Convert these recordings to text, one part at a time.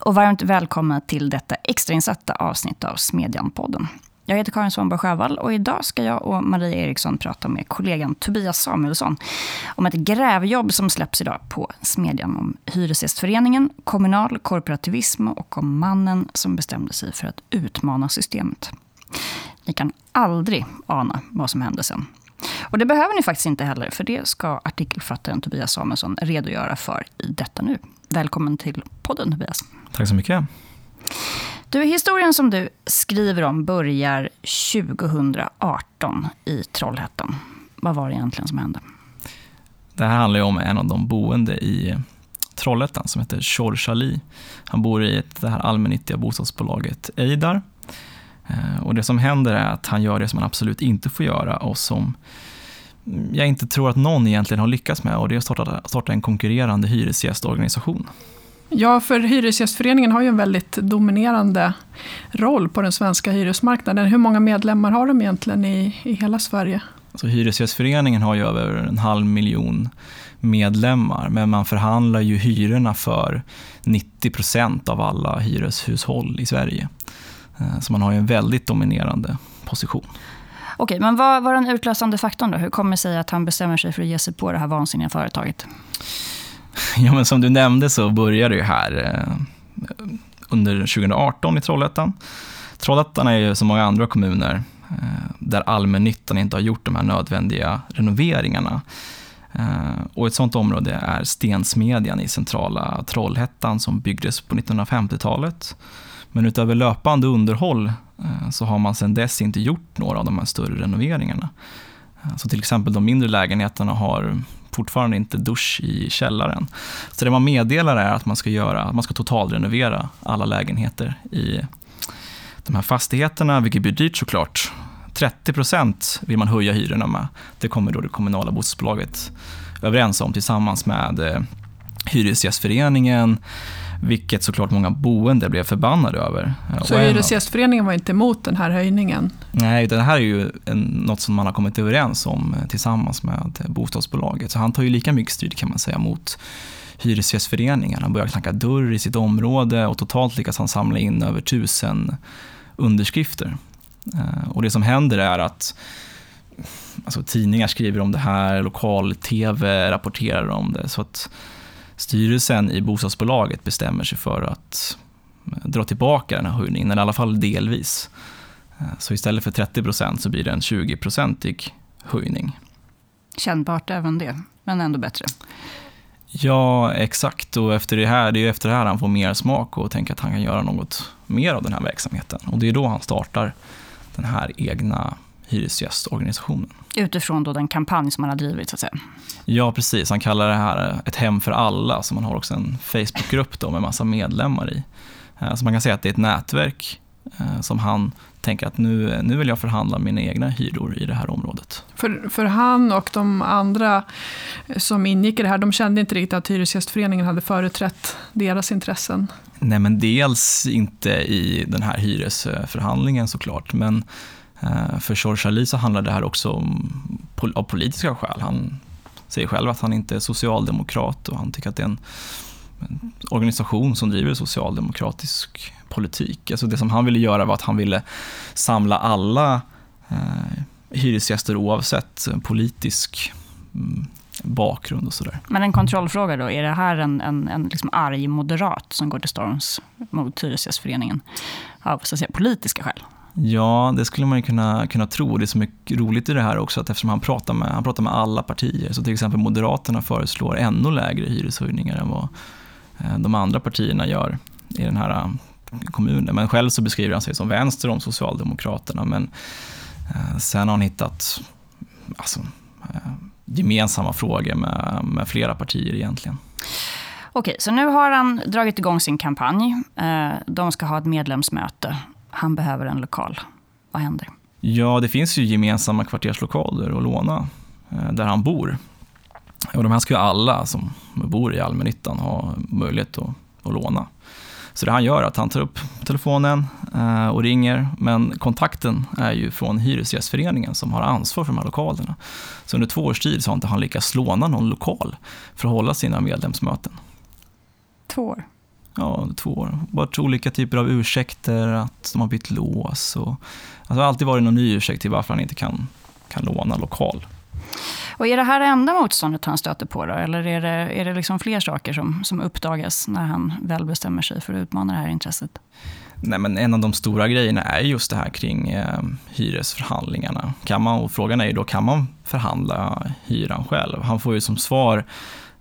och varmt välkomna till detta extrainsatta avsnitt av Smedjan-podden. Jag heter Karin Svanberg-Sjövall och idag ska jag och Maria Eriksson prata med kollegan Tobias Samuelsson om ett grävjobb som släpps idag på Smedjan om Hyresgästföreningen, kommunal korporativism och om mannen som bestämde sig för att utmana systemet. Ni kan aldrig ana vad som hände sen. Och det behöver ni faktiskt inte heller, för det ska artikelförfattaren Tobias Samuelsson redogöra för i detta nu. Välkommen till podden Tobias. Tack så mycket. Du, historien som du skriver om börjar 2018 i Trollhättan. Vad var det egentligen som hände? Det här handlar om en av de boende i Trollhättan som heter Shor Shali. Han bor i det här allmännyttiga bostadsbolaget Eidar. Eh, och det som händer är att han gör det som han absolut inte får göra och som jag inte tror att någon egentligen har lyckats med och det är att starta, starta en konkurrerande hyresgästorganisation. Ja, för Hyresgästföreningen har ju en väldigt dominerande roll på den svenska hyresmarknaden. Hur många medlemmar har de egentligen i, i hela Sverige? Alltså, Hyresgästföreningen har ju över en halv miljon medlemmar, men man förhandlar ju hyrorna för 90 procent av alla hyreshushåll i Sverige. Eh, så man har ju en väldigt dominerande position. Okej, men vad var den utlösande faktorn då? Hur kommer det sig att han bestämmer sig för att ge sig på det här vansinniga företaget? Ja, men som du nämnde så började det här eh, under 2018 i Trollhättan. Trollhättan är ju som många andra kommuner eh, där allmännyttan inte har gjort de här nödvändiga renoveringarna. Eh, och ett sådant område är Stensmedjan i centrala Trollhättan som byggdes på 1950-talet. Men utöver löpande underhåll så har man sedan dess inte gjort några av de här större renoveringarna. Så till exempel de mindre lägenheterna har fortfarande inte dusch i källaren. Så det man meddelar är att man ska, göra, man ska totalrenovera alla lägenheter i de här fastigheterna, vilket blir dyrt såklart. 30 procent vill man höja hyrorna med. Det kommer då det kommunala bostadsbolaget överens om tillsammans med eh, Hyresgästföreningen, vilket såklart många boende blev förbannade över. Så Hyresgästföreningen var inte emot den här höjningen? Nej, det här är ju något som man har kommit överens om eh, tillsammans med bostadsbolaget. Så han tar ju lika mycket strid kan man säga mot Hyresgästföreningen. Han börjar knacka dörr i sitt område och totalt lyckas han samla in över tusen underskrifter. Eh, och det som händer är att alltså, tidningar skriver om det här, lokal-tv rapporterar om det. Så att styrelsen i bostadsbolaget bestämmer sig för att eh, dra tillbaka den här höjningen, eller i alla fall delvis. Eh, så istället för 30 procent så blir det en 20-procentig höjning. Kännbart även det, men ändå bättre. Ja, exakt. Och efter det här, det är efter det här han får mer smak och tänker att han kan göra något mer av den här verksamheten. Och det är då han startar den här egna hyresgästorganisationen. Utifrån då den kampanj som han har drivit, så att säga. Ja, precis. Han kallar det här ett hem för alla, så man har också en Facebookgrupp då med massa medlemmar i. Eh, så man kan säga att det är ett nätverk eh, som han tänker att nu, nu vill jag förhandla mina egna hyror i det här området. För, för han och de andra som ingick i det här, de kände inte riktigt att Hyresgästföreningen hade företrätt deras intressen? Nej, men dels inte i den här hyresförhandlingen såklart, men Eh, för George Ali så handlar det här också om, av politiska skäl. Han säger själv att han inte är socialdemokrat och han tycker att det är en, en organisation som driver socialdemokratisk politik. Alltså det som han ville göra var att han ville samla alla eh, hyresgäster oavsett eh, politisk mm, bakgrund och sådär. Men en kontrollfråga då, är det här en, en, en liksom arg moderat som går till storms mot Hyresgästföreningen av så att säga, politiska skäl? Ja, det skulle man ju kunna, kunna tro. Det är så mycket roligt i det här också att eftersom han pratar, med, han pratar med alla partier. Så till exempel Moderaterna föreslår ännu lägre hyreshöjningar än vad eh, de andra partierna gör i den här eh, kommunen. Men själv så beskriver han sig som vänster om Socialdemokraterna. Men eh, sen har han hittat alltså, gemensamma frågor med, med flera partier egentligen. Okej, så nu har han dragit igång sin kampanj. De ska ha ett medlemsmöte han behöver en lokal. Vad händer? Ja, det finns ju gemensamma kvarterslokaler att låna eh, där han bor. Och de här ska ju alla som bor i allmännyttan ha möjlighet att, att låna. Så det han gör är att han tar upp telefonen eh, och ringer, men kontakten är ju från Hyresgästföreningen som har ansvar för de här lokalerna. Så under två års tid så har inte han lyckats låna någon lokal för att hålla sina medlemsmöten. Två år? Ja, två år. Varit olika typer av ursäkter, att de har bytt lås. Och, alltså, det har alltid varit någon ny ursäkt till varför han inte kan, kan låna lokal. Och är det här det enda motståndet han stöter på? Då? Eller är det, är det liksom fler saker som, som uppdagas när han väl bestämmer sig för att utmana det här intresset? Nej, men en av de stora grejerna är just det här kring eh, hyresförhandlingarna. Kan man, och frågan är ju då, kan man förhandla hyran själv? Han får ju som svar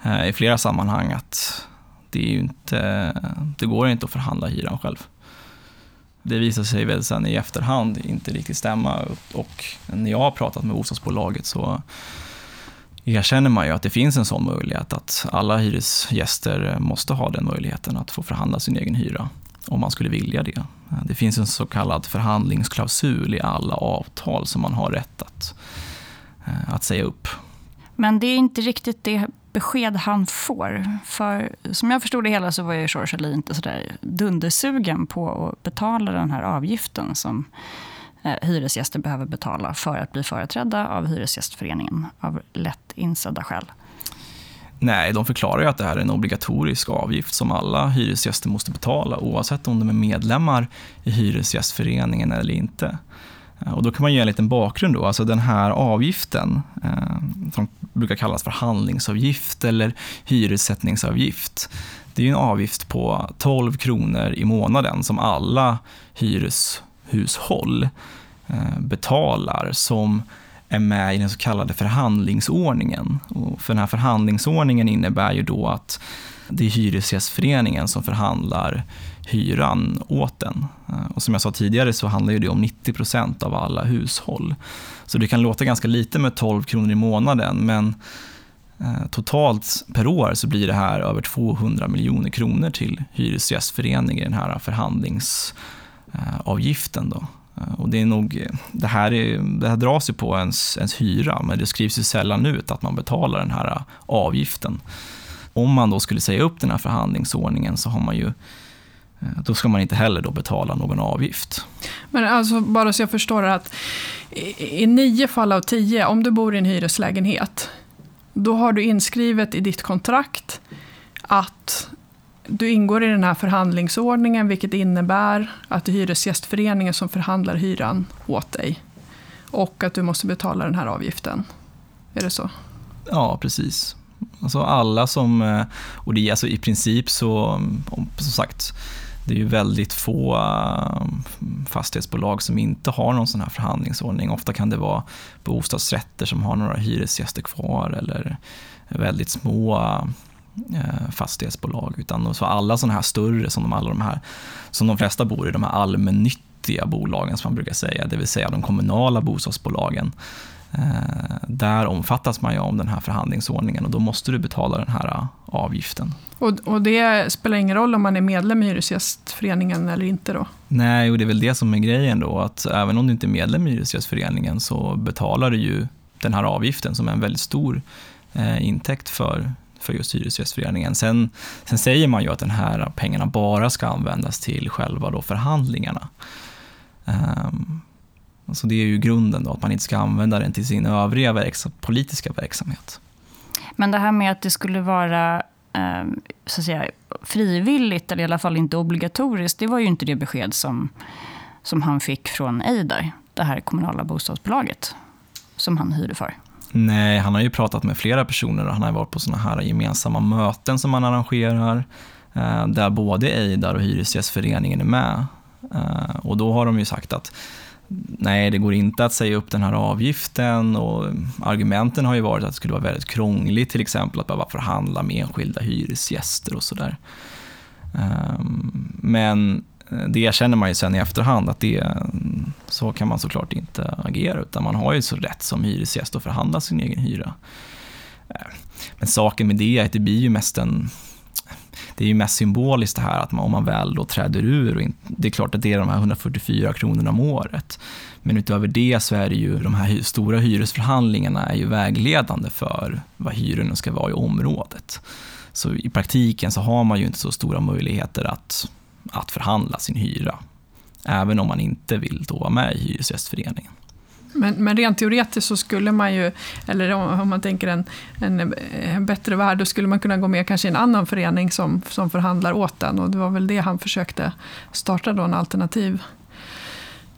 eh, i flera sammanhang att det, är inte, det går inte att förhandla hyran själv. Det visar sig väl sen i efterhand inte riktigt stämma och när jag har pratat med bostadsbolaget så erkänner man ju att det finns en sån möjlighet att alla hyresgäster måste ha den möjligheten att få förhandla sin egen hyra om man skulle vilja det. Det finns en så kallad förhandlingsklausul i alla avtal som man har rätt att, eh, att säga upp. Men det är inte riktigt det besked han får. För som jag förstod det hela så var ju Shorshali inte sådär dundersugen på att betala den här avgiften som eh, hyresgäster behöver betala för att bli företrädda av Hyresgästföreningen av lätt insedda skäl. Nej, de förklarar ju att det här är en obligatorisk avgift som alla hyresgäster måste betala oavsett om de är medlemmar i Hyresgästföreningen eller inte. Eh, och då kan man ge en liten bakgrund. Då. Alltså den här avgiften, eh, som brukar kallas förhandlingsavgift eller hyressättningsavgift, det är en avgift på 12 kronor i månaden som alla hyreshushåll eh, betalar som är med i den så kallade förhandlingsordningen. Och för den här förhandlingsordningen innebär ju då att det är Hyresgästföreningen som förhandlar hyran åt den. Eh, och som jag sa tidigare så handlar det om 90 procent av alla hushåll. Så det kan låta ganska lite med 12 kronor i månaden, men eh, totalt per år så blir det här över 200 miljoner kronor till Hyresgästföreningen i den här förhandlingsavgiften. Eh, då. Och det, är nog, det, här är, det här dras ju på ens, ens hyra, men det skrivs ju sällan ut att man betalar den här avgiften. Om man då skulle säga upp den här förhandlingsordningen så har man ju eh, då ska man inte heller då betala någon avgift. Men alltså, bara så jag förstår att i, i nio fall av tio, om du bor i en hyreslägenhet, då har du inskrivet i ditt kontrakt att du ingår i den här förhandlingsordningen, vilket innebär att det är Hyresgästföreningen som förhandlar hyran åt dig. Och att du måste betala den här avgiften. Är det så? Ja, precis. Alltså alla som, eh, och det är alltså i princip så, som sagt, det är ju väldigt få eh, fastighetsbolag som inte har någon sån här förhandlingsordning. Ofta kan det vara bostadsrätter som har några hyresgäster kvar eller väldigt små eh, fastighetsbolag. Utan så alla sådana här större, som de, alla de här, som de flesta bor i, de här allmännyttiga bolagen som man brukar säga, det vill säga de kommunala bostadsbolagen. Eh, där omfattas man ju av den här förhandlingsordningen och då måste du betala den här eh, avgiften. Och, och det spelar ingen roll om man är medlem i Hyresgästföreningen eller inte då? Nej, och det är väl det som är grejen då, att även om du inte är medlem i Hyresgästföreningen så betalar du ju den här avgiften som är en väldigt stor eh, intäkt för, för just Hyresgästföreningen. Sen, sen säger man ju att den här pengarna bara ska användas till själva då förhandlingarna. Um, Alltså det är ju grunden då, att man inte ska använda den till sin övriga verks politiska verksamhet. Men det här med att det skulle vara eh, så att säga, frivilligt, eller i alla fall inte obligatoriskt, det var ju inte det besked som, som han fick från Eidar, det här kommunala bostadsbolaget som han hyrde för. Nej, han har ju pratat med flera personer och han har varit på sådana här gemensamma möten som man arrangerar, eh, där både Eidar och Hyresgästföreningen är med. Eh, och då har de ju sagt att nej, det går inte att säga upp den här avgiften och argumenten har ju varit att det skulle vara väldigt krångligt till exempel att behöva förhandla med enskilda hyresgäster och sådär. Ehm, men det erkänner man ju sen i efterhand att det, så kan man såklart inte agera utan man har ju så rätt som hyresgäst att förhandla sin egen hyra. Ehm, men saken med det är att det blir ju mest en det är ju mest symboliskt det här att man, om man väl då träder ur, och in, det är klart att det är de här 144 kronorna om året. Men utöver det så är det ju de här stora hyresförhandlingarna är ju vägledande för vad hyrorna ska vara i området. Så i praktiken så har man ju inte så stora möjligheter att, att förhandla sin hyra. Även om man inte vill då vara med i Hyresgästföreningen. Men, men rent teoretiskt så skulle man ju, eller om, om man tänker en, en, en, bättre värld, då skulle man kunna gå med kanske i en annan förening som, som förhandlar åt den. Och det var väl det han försökte starta då, en alternativ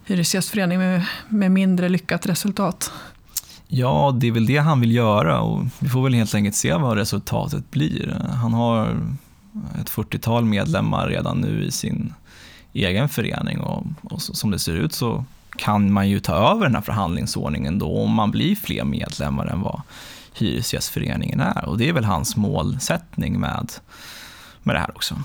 hyresgästförening med, med mindre lyckat resultat. Ja, det är väl det han vill göra och vi får väl helt enkelt se vad resultatet blir. Han har ett 40-tal medlemmar redan nu i sin egen förening och, och så, som det ser ut så kan man ju ta över den här förhandlingsordningen då om man blir fler medlemmar än vad Hyresgästföreningen är. Och det är väl hans målsättning med, med det här också.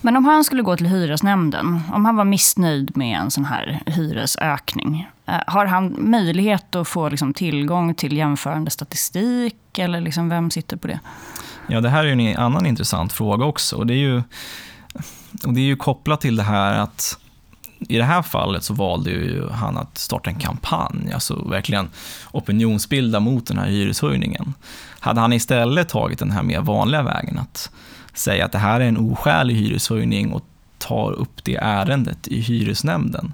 Men om han skulle gå till hyresnämnden, om han var missnöjd med en sån här hyresökning, eh, har han möjlighet att få liksom tillgång till jämförande statistik? Eller liksom vem sitter på det? Ja, det här är en annan intressant fråga också. Och det är ju, och det är ju kopplat till det här att i det här fallet så valde ju han att starta en kampanj, alltså verkligen opinionsbilda mot den här hyreshöjningen. Hade han istället tagit den här mer vanliga vägen att säga att det här är en oskälig hyreshöjning och tar upp det ärendet i hyresnämnden,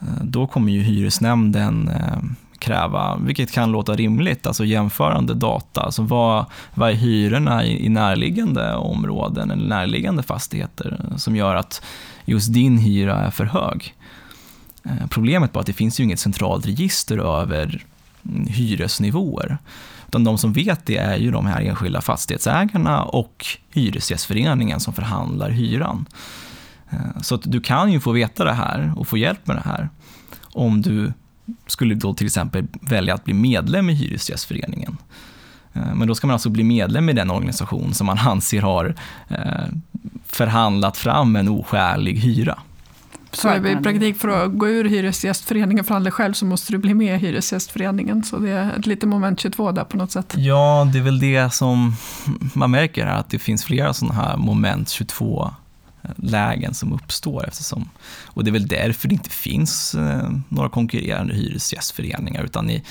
eh, då kommer ju hyresnämnden eh, kräva, vilket kan låta rimligt, alltså jämförande data. Alltså vad, vad är hyrorna i, i närliggande områden eller närliggande fastigheter som gör att just din hyra är för hög. Eh, problemet är att det finns ju inget centralt register över hyresnivåer. Utan de som vet det är ju de här enskilda fastighetsägarna och Hyresgästföreningen som förhandlar hyran. Eh, så att du kan ju få veta det här och få hjälp med det här om du skulle då till exempel välja att bli medlem i Hyresgästföreningen. Eh, men då ska man alltså bli medlem i den organisation som man anser har förhandlat fram en oskälig hyra. Så i praktik för att gå ur Hyresgästföreningen och förhandla själv så måste du bli med i Hyresgästföreningen. Så det är ett litet moment 22 där på något sätt. Ja, det är väl det som man märker här, att det finns flera sådana här moment 22 lägen som uppstår eftersom, och det är väl därför det inte finns eh, några konkurrerande hyresgästföreningar utan i,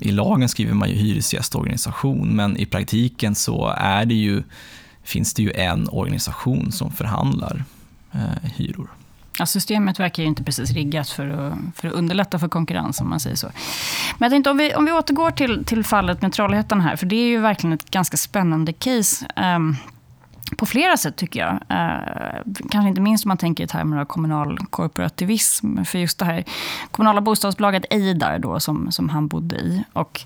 i lagen skriver man ju hyresgästorganisation men i praktiken så är det ju finns det ju en organisation som förhandlar eh, hyror. Ja, systemet verkar ju inte precis riggat för att, för att underlätta för konkurrens, om man säger så. Men jag tänkte, om vi, om vi återgår till, till fallet med Trollhättan här, för det är ju verkligen ett ganska spännande case. Um, på flera sätt tycker jag. Eh, kanske inte minst om man tänker i termer av kommunal korporativism. För just det här kommunala bostadsbolaget Eidar då, som, som han bodde i och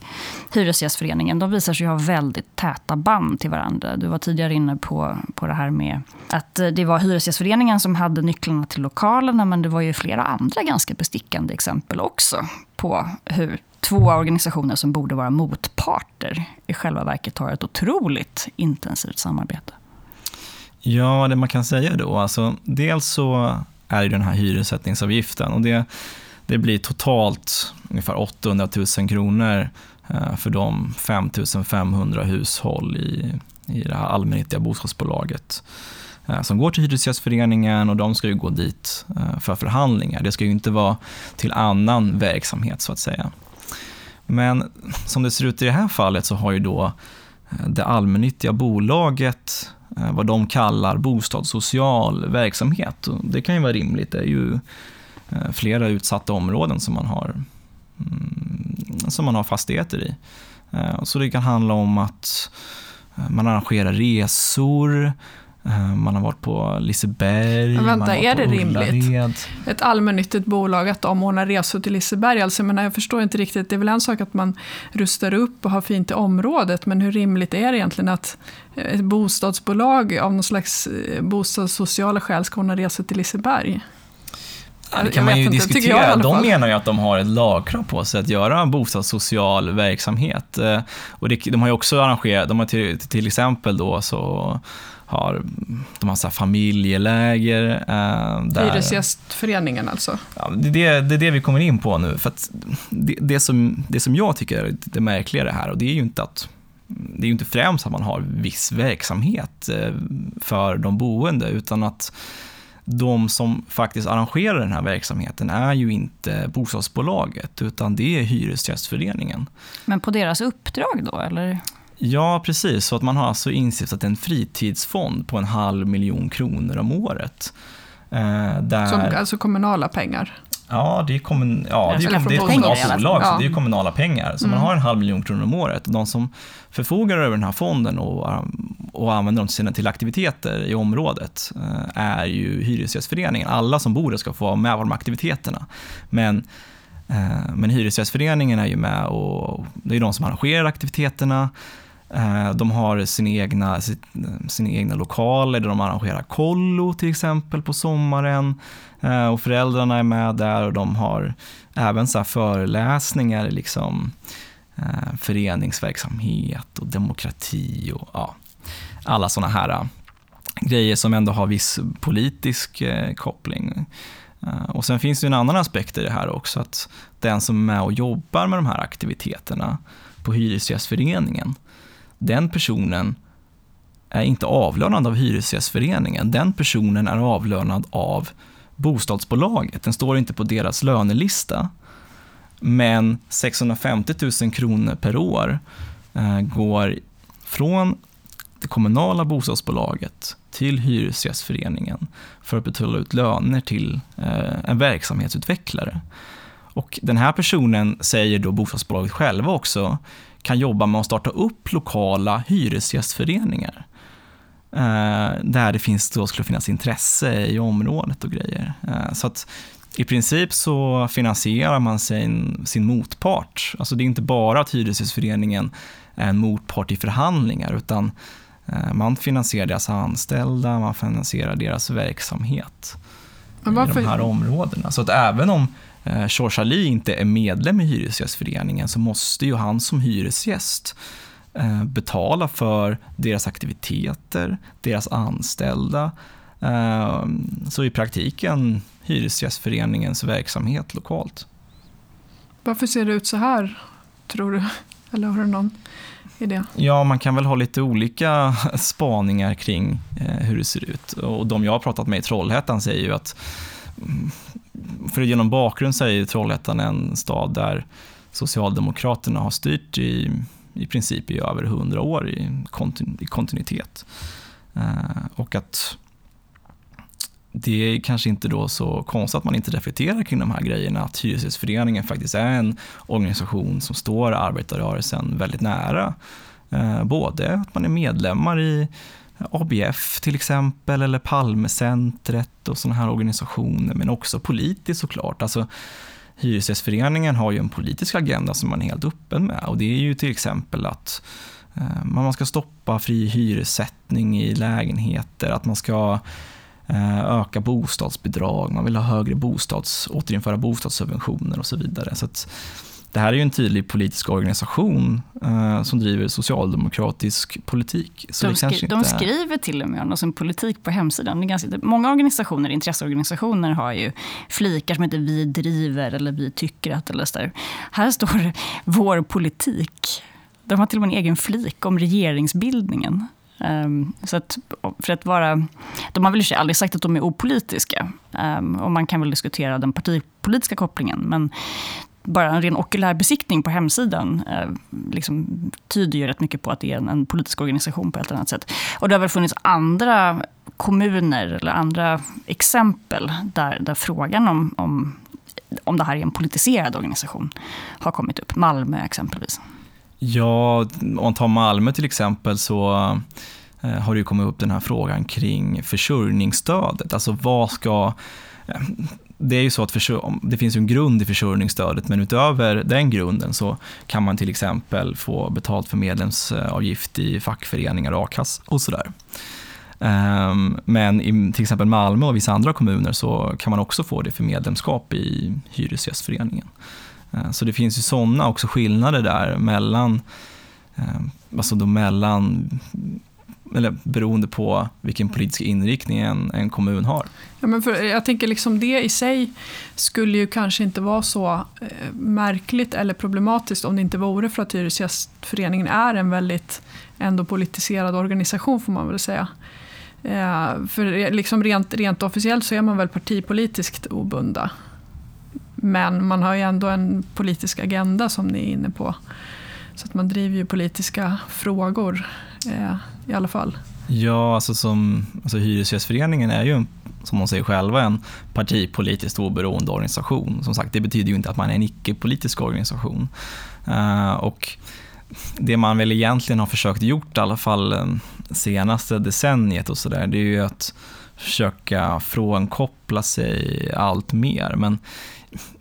Hyresgästföreningen, de visar sig ha väldigt täta band till varandra. Du var tidigare inne på, på det här med att eh, det var Hyresgästföreningen som hade nycklarna till lokalerna, men det var ju flera andra ganska bestickande exempel också på hur två organisationer som borde vara motparter i själva verket har ett otroligt intensivt samarbete. Ja, det man kan säga då, alltså dels så är det den här hyressättningsavgiften och det, det blir totalt ungefär 800 000 kronor eh, för de 5 500 hushåll i, i det här allmännyttiga bostadsbolaget eh, som går till Hyresgästföreningen och de ska ju gå dit eh, för förhandlingar. Det ska ju inte vara till annan verksamhet så att säga. Men som det ser ut i det här fallet så har ju då det allmännyttiga bolaget Eh, vad de kallar bostadssocial verksamhet. Det kan ju vara rimligt, det är ju eh, flera utsatta områden som man har, mm, som man har fastigheter i. Eh, så det kan handla om att man arrangerar resor, man har varit på Liseberg. Men vänta, är det rimligt? Ett allmännyttigt bolag att de ordnar resor till Liseberg. Alltså, men jag förstår inte riktigt. Det är väl en sak att man rustar upp och har fint i området. Men hur rimligt är det egentligen att ett bostadsbolag av någon slags eh, bostadssociala skäl ska ordna resor till Liseberg? Ja, det kan man ju inte, diskutera. De menar ju att de har ett lagkrav på sig att göra bostadssocial verksamhet. Eh, och det, de har ju också arrangerat, de har till, till exempel då så har, de har så familjeläger. Eh, där, Hyresgästföreningen alltså? Ja, det, det, det är det vi kommer in på nu. För det, det, som, det som jag tycker är det märkligare här, och det är ju inte att det är ju inte främst att man har viss verksamhet eh, för de boende, utan att de som faktiskt arrangerar den här verksamheten är ju inte bostadsbolaget, utan det är Hyresgästföreningen. Men på deras uppdrag då, eller? Ja, precis. Så att man har alltså instiftat en fritidsfond på en halv miljon kronor om året. Eh, där... Som, alltså kommunala pengar? Ja, det är, kommun, ja, det är, Eller det är ett kommunalt bolag, så det är kommunala pengar. Så man har en halv miljon kronor om året. De som förfogar över den här fonden och, och använder dem till, sina, till aktiviteter i området eh, är ju Hyresgästföreningen. Alla som bor där ska få vara med på de aktiviteterna. Men, eh, men Hyresgästföreningen är ju med och det är de som arrangerar aktiviteterna. Eh, de har sina egna, sina egna lokaler där de arrangerar kollo till exempel på sommaren. Eh, och föräldrarna är med där och de har även så här föreläsningar, liksom, eh, föreningsverksamhet och demokrati och ja, alla sådana här grejer som ändå har viss politisk koppling. Och sen finns det en annan aspekt i det här också, att den som är med och jobbar med de här aktiviteterna på Hyresgästföreningen, den personen är inte avlönad av Hyresgästföreningen. Den personen är avlönad av bostadsbolaget. Den står inte på deras lönelista. Men 650 000 kronor per år eh, går från det kommunala bostadsbolaget till Hyresgästföreningen för att betala ut löner till eh, en verksamhetsutvecklare. Och den här personen, säger då bostadsbolaget själva också, kan jobba med att starta upp lokala hyresgästföreningar. Eh, där det finns, då skulle finnas intresse i området och grejer. Eh, så att i princip så finansierar man sin, sin motpart. Alltså det är inte bara att Hyresgästföreningen är en motpart i förhandlingar, utan eh, man finansierar deras anställda, man finansierar deras verksamhet Men i de här områdena. Så att även om George Ali inte är medlem i Hyresgästföreningen så måste ju han som hyresgäst eh, betala för deras aktiviteter, deras anställda. Eh, så i praktiken Hyresgästföreningens verksamhet lokalt. varför ser det ut så här, tror du? Eller har du någon idé? Ja, man kan väl ha lite olika spaningar kring eh, hur det ser ut. Och de jag har pratat med i Trollhättan säger ju att, mm, för genom bakgrund så är ju Trollhättan en stad där Socialdemokraterna har styrt i, i princip i över hundra år i, kontinu, i kontinuitet. Eh, och att det är kanske inte då så konstigt att man inte reflekterar kring de här grejerna, att Hyresgästföreningen faktiskt är en organisation som står arbetarrörelsen väldigt nära. Eh, både att man är medlemmar i ABF till exempel, eller Palmecentret och sådana här organisationer, men också politiskt såklart. Alltså, Hyresgästföreningen har ju en politisk agenda som man är helt öppen med och det är ju till exempel att eh, man ska stoppa fri hyressättning i lägenheter, att man ska eh, öka bostadsbidrag, man vill ha högre bostads, återinföra bostadssubventioner och så vidare. Så att det här är ju en tydlig politisk organisation eh, som driver socialdemokratisk politik. Så De, skri- de skriver till och med om sån politik på hemsidan. Det är ganska, många organisationer, intresseorganisationer har ju flikar som heter vi driver eller vi tycker att eller så där. Här står det vår politik. De har till och med en egen flik om regeringsbildningen. Ehm, så att, för att vara, de har väl i aldrig sagt att de är opolitiska. Ehm, och man kan väl diskutera den partipolitiska kopplingen. Men bara en ren okulär besiktning på hemsidan eh, liksom, tyder ju rätt mycket på att det är en, en politisk organisation på ett eller annat sätt. Och det har väl funnits andra kommuner eller andra exempel där, där frågan om, om, om det här är en politiserad organisation har kommit upp. Malmö exempelvis. Ja, om man tar Malmö till exempel så eh, har det ju kommit upp den här frågan kring försörjningsstödet. Alltså vad ska... Eh, det är ju så att det finns en grund i försörjningsstödet men utöver den grunden så kan man till exempel få betalt för medlemsavgift i fackföreningar och a-kassa och sådär. Ehm, men i till exempel Malmö och vissa andra kommuner så kan man också få det för medlemskap i Hyresgästföreningen. Ehm, så det finns ju sådana också skillnader där mellan, ehm, alltså då mellan, eller beroende på vilken politisk inriktning en, en kommun har. Ja, men för, jag tänker liksom det i sig skulle ju kanske inte vara så eh, märkligt eller problematiskt om det inte vore för att Hyresgästföreningen är en väldigt ändå politiserad organisation får man väl säga. Eh, för liksom rent, rent officiellt så är man väl partipolitiskt obunda. Men man har ju ändå en politisk agenda som ni är inne på. Så att man driver ju politiska frågor eh, i alla fall. Ja, alltså som alltså Hyresgästföreningen är ju en, som de säger själva, en partipolitiskt oberoende organisation. Som sagt, det betyder ju inte att man är en icke-politisk organisation. Eh, och det man väl egentligen har försökt gjort, i alla fall eh, senaste decenniet och sådär, det är ju att försöka frånkoppla sig allt mer. Men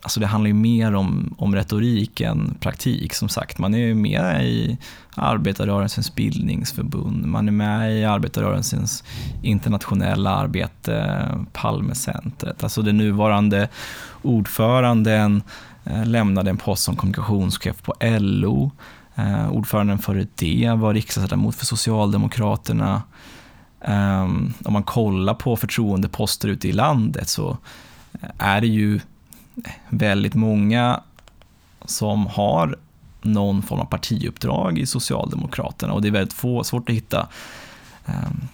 alltså det handlar ju mer om, om retorik än praktik som sagt. Man är ju med i arbetarrörelsens bildningsförbund, man är med i arbetarrörelsens internationella arbete, Palmecentret. Alltså den nuvarande ordföranden eh, lämnade en post som kommunikationschef på LO. Eh, ordföranden före det var riksdagsledamot för Socialdemokraterna. Ehm, om man kollar på förtroendeposter ute i landet så eh, är det ju väldigt många som har någon form av partiuppdrag i Socialdemokraterna. Och det är väldigt få, svårt att hitta ehm,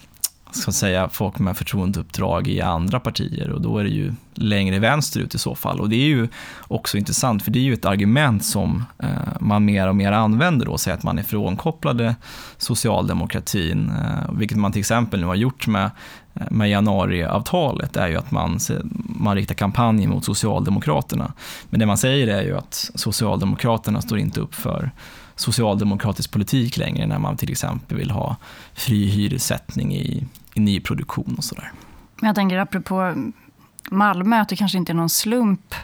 ska säga, folk med förtroendeuppdrag i andra partier. Och då är det ju längre vänsterut i så fall. Och det är ju också intressant för det är ju ett argument som eh, man mer och mer använder då, säger att man är frånkopplade socialdemokratin, eh, vilket man till exempel nu har gjort med, med januariavtalet, är ju att man, man riktar kampanj mot Socialdemokraterna. Men det man säger är ju att Socialdemokraterna står inte upp för socialdemokratisk politik längre när man till exempel vill ha fri hyressättning i, i nyproduktion och sådär. Men jag tänker apropå Malmö, att det kanske inte är någon slump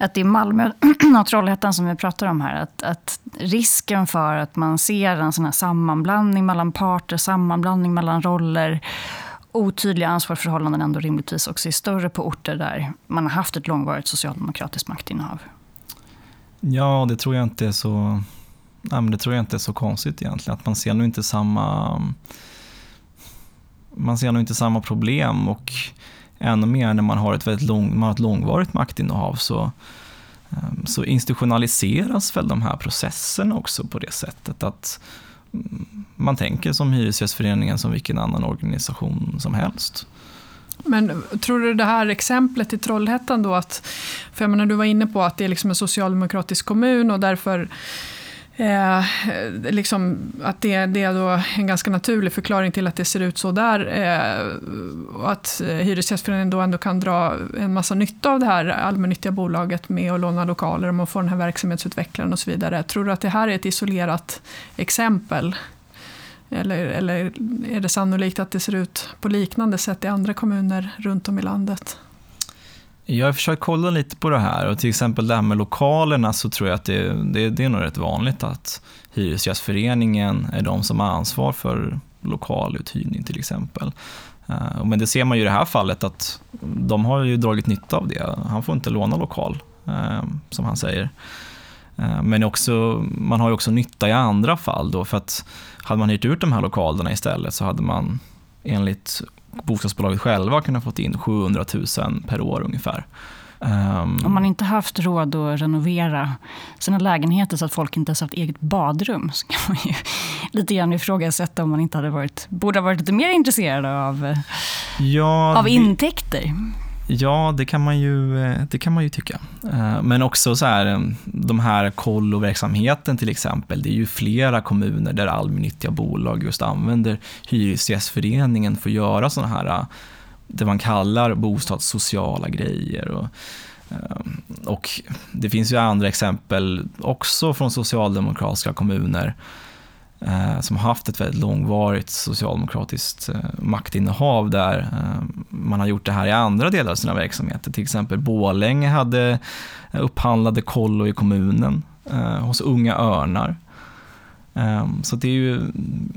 att det är Malmö och Trollhättan som vi pratar om här. Att, att risken för att man ser en sån här sammanblandning mellan parter, sammanblandning mellan roller otydliga ansvarsförhållanden ändå rimligtvis också är större på orter där man har haft ett långvarigt socialdemokratiskt maktinnehav. Ja, det tror jag inte är så nej, men det tror jag inte är så konstigt egentligen. Att man ser nog inte samma man ser nog inte samma problem och ännu mer när man har ett väldigt lång, man har ett långvarigt maktinnehav så, ehm, så institutionaliseras väl de här processerna också på det sättet att man tänker som Hyresgästföreningen som vilken annan organisation som helst. Men tror du det här exemplet i Trollhättan då att, för jag menar du var inne på att det är liksom en socialdemokratisk kommun och därför Eh, liksom att det, det, är då en ganska naturlig förklaring till att det ser ut så där. Eh, att eh, Hyresgästföreningen då ändå kan dra en massa nytta av det här allmännyttiga bolaget med att låna lokaler, och man får den här verksamhetsutvecklaren och så vidare. Tror du att det här är ett isolerat exempel? Eller, eller är det sannolikt att det ser ut på liknande sätt i andra kommuner runt om i landet? Jag har försökt kolla lite på det här och till exempel det här med lokalerna så tror jag att det, det, det är nog rätt vanligt att Hyresgästföreningen är de som har ansvar för lokaluthyrning till exempel. Eh, men det ser man ju i det här fallet att de har ju dragit nytta av det. Han får inte låna lokal, eh, som han säger. Eh, men också, man har ju också nytta i andra fall då, för att hade man hyrt ut de här lokalerna istället så hade man enligt bostadsbolaget själva kunnat fått in 700 000 per år ungefär. Um, Om man inte haft råd att renovera sina lägenheter så att folk inte ens haft eget badrum så kan man ju lite grann ifrågasätta om man inte hade varit, borde ha varit lite mer intresserade av, ja, av intäkter. Ja, det kan man ju, eh, det kan man ju tycka. Eh, men också så här, eh, de här kolloverksamheten till exempel, det är ju flera kommuner där allmännyttiga bolag just använder Hyresgästföreningen för att göra sådana här, det man kallar bostadssociala grejer. Och, och det finns ju andra exempel också från socialdemokratiska kommuner Eh, som har haft ett väldigt långvarigt socialdemokratiskt eh, maktinnehav där eh, man har gjort det här i andra delar av sina verksamheter. Till exempel Bålänge hade eh, upphandlade kollo i kommunen eh, hos Unga Örnar. Eh, så det är ju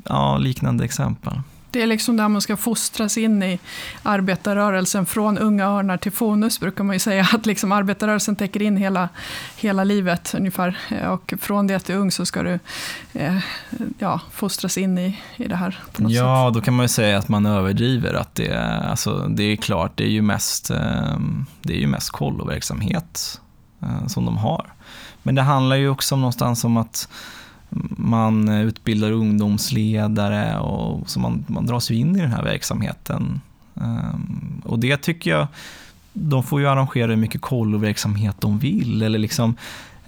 ja, liknande exempel. Det är liksom där man ska fostras in i arbetarrörelsen. Från unga örnar till Fonus brukar man ju säga att liksom arbetarrörelsen täcker in hela, hela livet ungefär. Och från det att du är ung så ska du eh, ja, fostras in i, i det här. ja, sätt. då kan man ju säga att man överdriver. Att det, alltså, det är klart, det är ju mest, eh, det är ju mest kolloverksamhet eh, som de har. Men det handlar ju också någonstans om att man utbildar ungdomsledare och så man, man dras ju in i den här verksamheten. Um, och det tycker jag, de får ju arrangera hur mycket kolloverksamhet de vill. Eller liksom,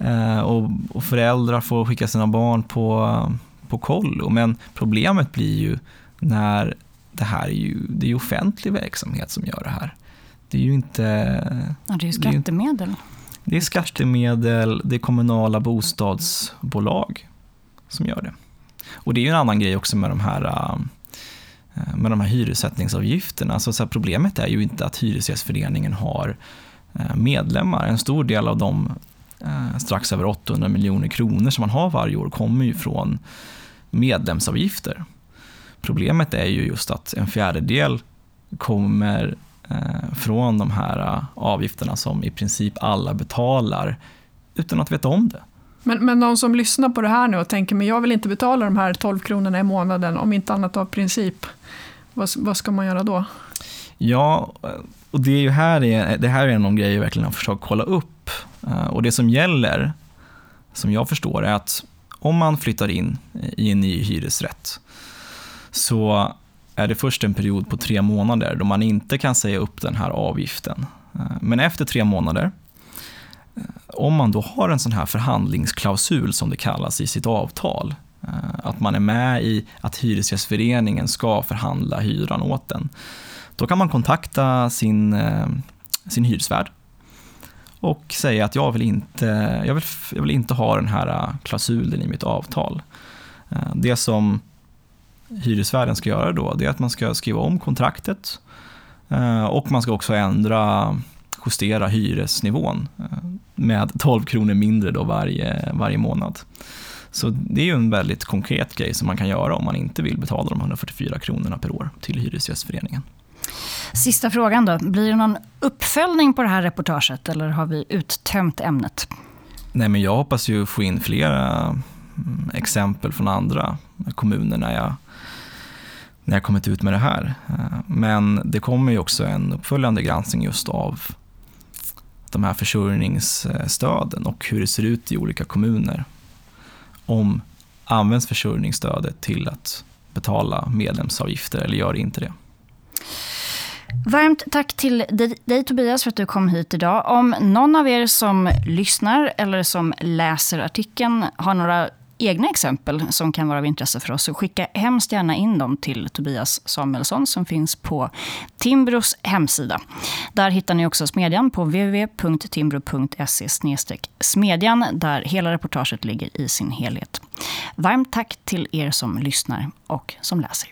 uh, och, och, föräldrar får skicka sina barn på, på kollo. Men problemet blir ju när det här är ju, det är offentlig verksamhet som gör det här. Det är ju inte... Ja, det är ju skattemedel. Det är skattemedel, det är kommunala bostadsbolag som gör det. Och det är ju en annan grej också med de här, äh, äh, med de här hyressättningsavgifterna. Alltså så problemet är ju inte att Hyresgästföreningen har äh, medlemmar. En stor del av de strax över 800 miljoner kronor som man har varje år kommer ju från medlemsavgifter. Problemet är ju just att en fjärdedel kommer från de här avgifterna som i princip alla betalar utan att veta om det. Men, men de som lyssnar på det här nu och tänker men jag vill inte betala de här 12 kronorna i månaden om inte annat av princip. Vad, vad ska man göra då? Ja, och det, är ju här, det här är en av grejer jag verkligen har försökt kolla upp. Eh, och det som gäller, som jag förstår, är att om man flyttar in i en ny hyresrätt så är det först en period på tre månader då man inte kan säga upp den här avgiften. Eh, men efter tre månader om man då har en sån här förhandlingsklausul som det kallas i sitt avtal, eh, att man är med i att Hyresgästföreningen ska förhandla hyran åt den, då kan man kontakta sin, eh, sin hyresvärd och säga att jag vill, inte, jag, vill, jag vill inte ha den här eh, klausulen i mitt avtal. Det som hyresvärden ska göra då, det är att man ska skriva om kontraktet och man ska också ändra justera hyresnivån eh, med 12 kronor mindre då varje, varje månad. Så det är ju en väldigt konkret grej som man kan göra om man inte vill betala de 144 kronorna per år till Hyresgästföreningen. Sista frågan då. Blir det någon uppföljning på det här reportaget eller har vi uttömt ämnet? Nej, men jag hoppas ju få in flera mm, exempel från andra kommuner när jag, när jag kommit ut med det här. Eh, men det kommer ju också en uppföljande granskning just av de här försörjningsstöden och hur det ser ut i olika kommuner. Om används försörjningsstödet till att betala medlemsavgifter eller gör det inte det? Varmt tack till dig, dig, Tobias för att du kom hit idag. Om någon av er som lyssnar eller som läser artikeln har några egna exempel som kan vara av intresse för oss, så skicka hemskt gärna in dem till Tobias Samuelsson som finns på Timbros hemsida. Där hittar ni också Smedjan på www.timbro.se smedjan där hela reportaget ligger i sin helhet. Varmt tack till er som lyssnar och som läser.